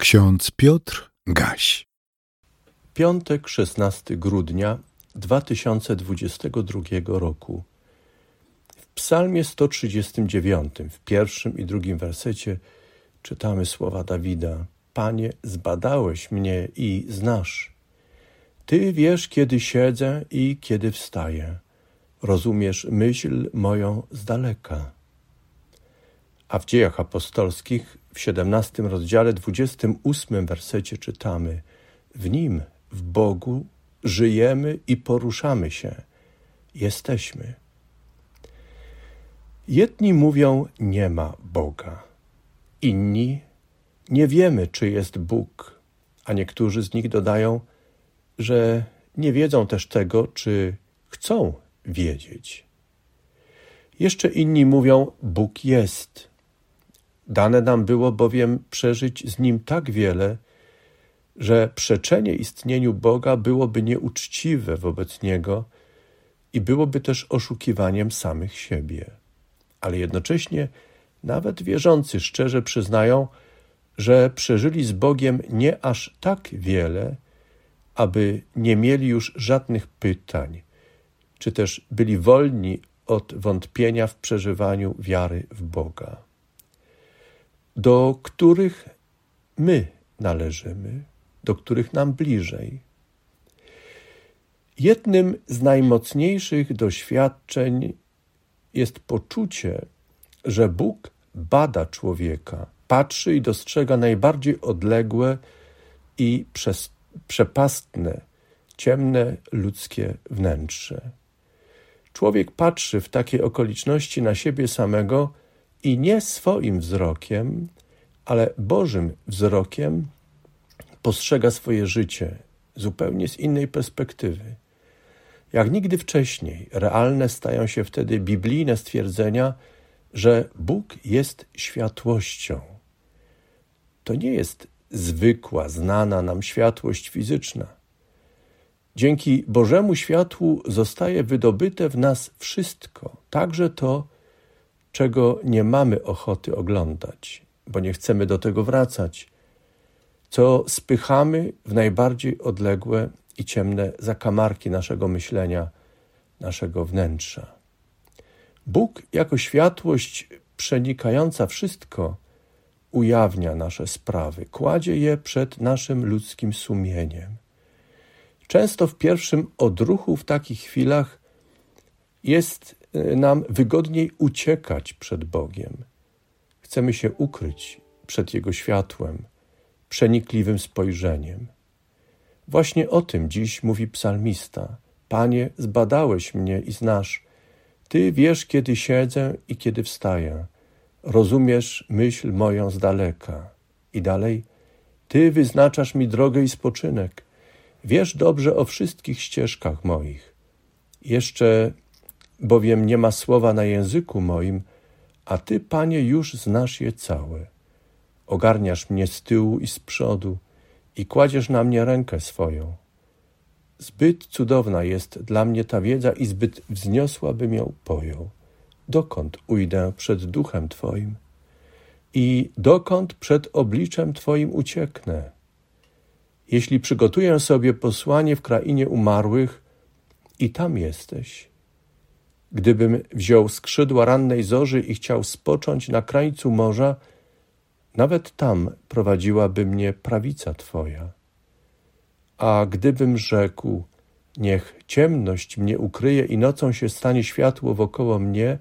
Ksiądz Piotr Gaś. Piątek, 16 grudnia 2022 roku. W Psalmie 139, w pierwszym i drugim wersecie czytamy słowa Dawida: Panie, zbadałeś mnie i znasz. Ty wiesz, kiedy siedzę i kiedy wstaję. Rozumiesz myśl moją z daleka. A w dziejach apostolskich w 17 rozdziale 28 wersecie czytamy: W nim, w Bogu, żyjemy i poruszamy się, jesteśmy. Jedni mówią: Nie ma Boga, inni nie wiemy, czy jest Bóg, a niektórzy z nich dodają, że nie wiedzą też tego, czy chcą wiedzieć. Jeszcze inni mówią: Bóg jest Dane nam było bowiem przeżyć z Nim tak wiele, że przeczenie istnieniu Boga byłoby nieuczciwe wobec Niego i byłoby też oszukiwaniem samych siebie. Ale jednocześnie nawet wierzący szczerze przyznają, że przeżyli z Bogiem nie aż tak wiele, aby nie mieli już żadnych pytań, czy też byli wolni od wątpienia w przeżywaniu wiary w Boga do których my należymy, do których nam bliżej. Jednym z najmocniejszych doświadczeń jest poczucie, że Bóg bada człowieka, patrzy i dostrzega najbardziej odległe i przez, przepastne, ciemne ludzkie wnętrze. Człowiek patrzy w takiej okoliczności na siebie samego i nie swoim wzrokiem, ale Bożym wzrokiem postrzega swoje życie zupełnie z innej perspektywy. Jak nigdy wcześniej, realne stają się wtedy biblijne stwierdzenia, że Bóg jest światłością. To nie jest zwykła, znana nam światłość fizyczna. Dzięki Bożemu światłu zostaje wydobyte w nas wszystko, także to, czego nie mamy ochoty oglądać, bo nie chcemy do tego wracać, co spychamy w najbardziej odległe i ciemne zakamarki naszego myślenia, naszego wnętrza. Bóg jako światłość przenikająca wszystko ujawnia nasze sprawy, kładzie je przed naszym ludzkim sumieniem. Często w pierwszym odruchu w takich chwilach jest nam wygodniej uciekać przed Bogiem. Chcemy się ukryć przed Jego światłem, przenikliwym spojrzeniem. Właśnie o tym dziś mówi psalmista. Panie, zbadałeś mnie i znasz. Ty wiesz, kiedy siedzę i kiedy wstaję. Rozumiesz myśl moją z daleka. I dalej, Ty wyznaczasz mi drogę i spoczynek. Wiesz dobrze o wszystkich ścieżkach moich. Jeszcze bowiem nie ma słowa na języku moim, a Ty, Panie, już znasz je całe. Ogarniasz mnie z tyłu i z przodu i kładziesz na mnie rękę swoją. Zbyt cudowna jest dla mnie ta wiedza i zbyt wzniosła bym ją pojął. Dokąd ujdę przed duchem Twoim? I dokąd przed obliczem Twoim ucieknę? Jeśli przygotuję sobie posłanie w krainie umarłych, i tam jesteś, Gdybym wziął skrzydła rannej zorzy i chciał spocząć na krańcu morza, nawet tam prowadziłaby mnie prawica Twoja. A gdybym rzekł, niech ciemność mnie ukryje i nocą się stanie światło wokoło mnie,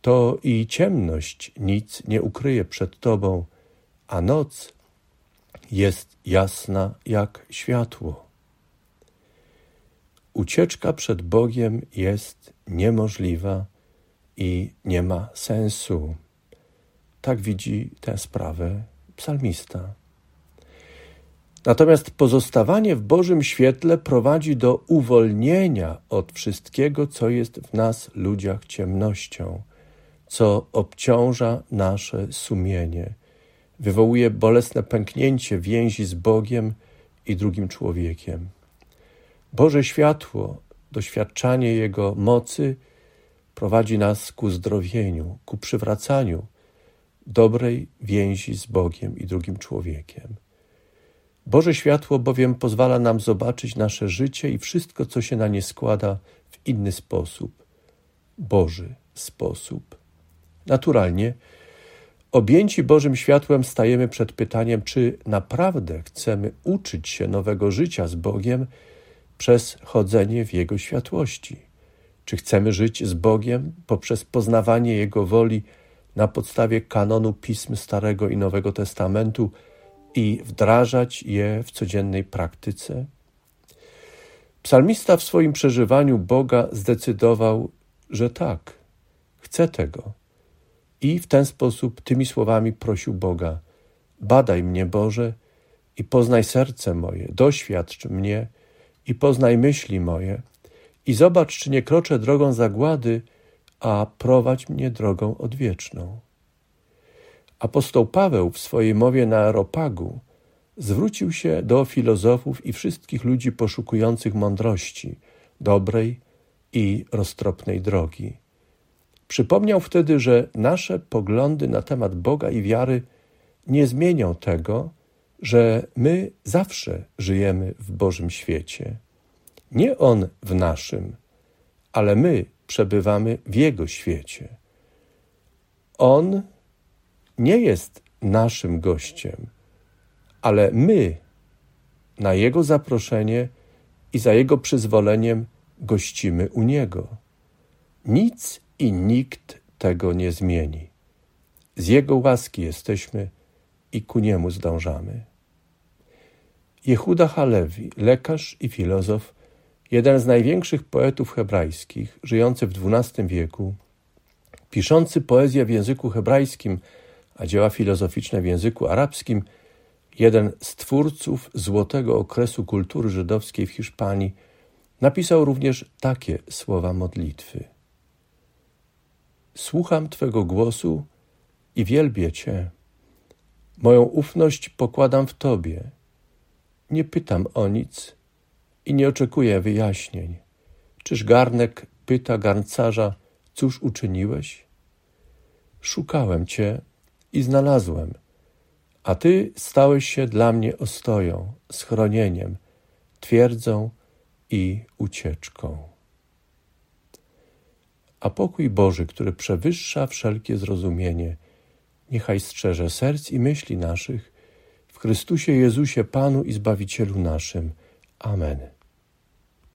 to i ciemność nic nie ukryje przed Tobą, a noc jest jasna jak światło. Ucieczka przed Bogiem jest niemożliwa i nie ma sensu. Tak widzi tę sprawę psalmista. Natomiast pozostawanie w Bożym świetle prowadzi do uwolnienia od wszystkiego, co jest w nas, ludziach, ciemnością, co obciąża nasze sumienie, wywołuje bolesne pęknięcie więzi z Bogiem i drugim człowiekiem. Boże światło, doświadczanie Jego mocy prowadzi nas ku zdrowieniu, ku przywracaniu dobrej więzi z Bogiem i drugim człowiekiem. Boże światło bowiem pozwala nam zobaczyć nasze życie i wszystko, co się na nie składa, w inny sposób Boży sposób. Naturalnie, objęci Bożym światłem, stajemy przed pytaniem, czy naprawdę chcemy uczyć się nowego życia z Bogiem przez chodzenie w Jego światłości. Czy chcemy żyć z Bogiem poprzez poznawanie Jego woli na podstawie kanonu pism Starego i Nowego Testamentu i wdrażać je w codziennej praktyce? Psalmista w swoim przeżywaniu Boga zdecydował, że tak, chce tego. I w ten sposób tymi słowami prosił Boga: Badaj mnie, Boże, i poznaj serce moje, doświadcz mnie i poznaj myśli moje, i zobacz, czy nie kroczę drogą zagłady, a prowadź mnie drogą odwieczną. Apostoł Paweł w swojej mowie na Aeropagu zwrócił się do filozofów i wszystkich ludzi poszukujących mądrości, dobrej i roztropnej drogi. Przypomniał wtedy, że nasze poglądy na temat Boga i wiary nie zmienią tego, że my zawsze żyjemy w Bożym świecie. Nie On w naszym, ale my przebywamy w Jego świecie. On nie jest naszym gościem, ale my na Jego zaproszenie i za Jego przyzwoleniem gościmy u Niego. Nic i nikt tego nie zmieni. Z Jego łaski jesteśmy i ku Niemu zdążamy. Jehuda Halewi, lekarz i filozof, jeden z największych poetów hebrajskich, żyjący w XII wieku, piszący poezję w języku hebrajskim, a dzieła filozoficzne w języku arabskim, jeden z twórców złotego okresu kultury żydowskiej w Hiszpanii, napisał również takie słowa modlitwy. Słucham Twego głosu i wielbię Cię. Moją ufność pokładam w Tobie. Nie pytam o nic i nie oczekuję wyjaśnień. Czyż garnek pyta garncarza, cóż uczyniłeś? Szukałem Cię i znalazłem, a Ty stałeś się dla mnie ostoją, schronieniem, twierdzą i ucieczką a pokój Boży, który przewyższa wszelkie zrozumienie, niechaj strzeże serc i myśli naszych w Chrystusie Jezusie Panu i Zbawicielu naszym. Amen.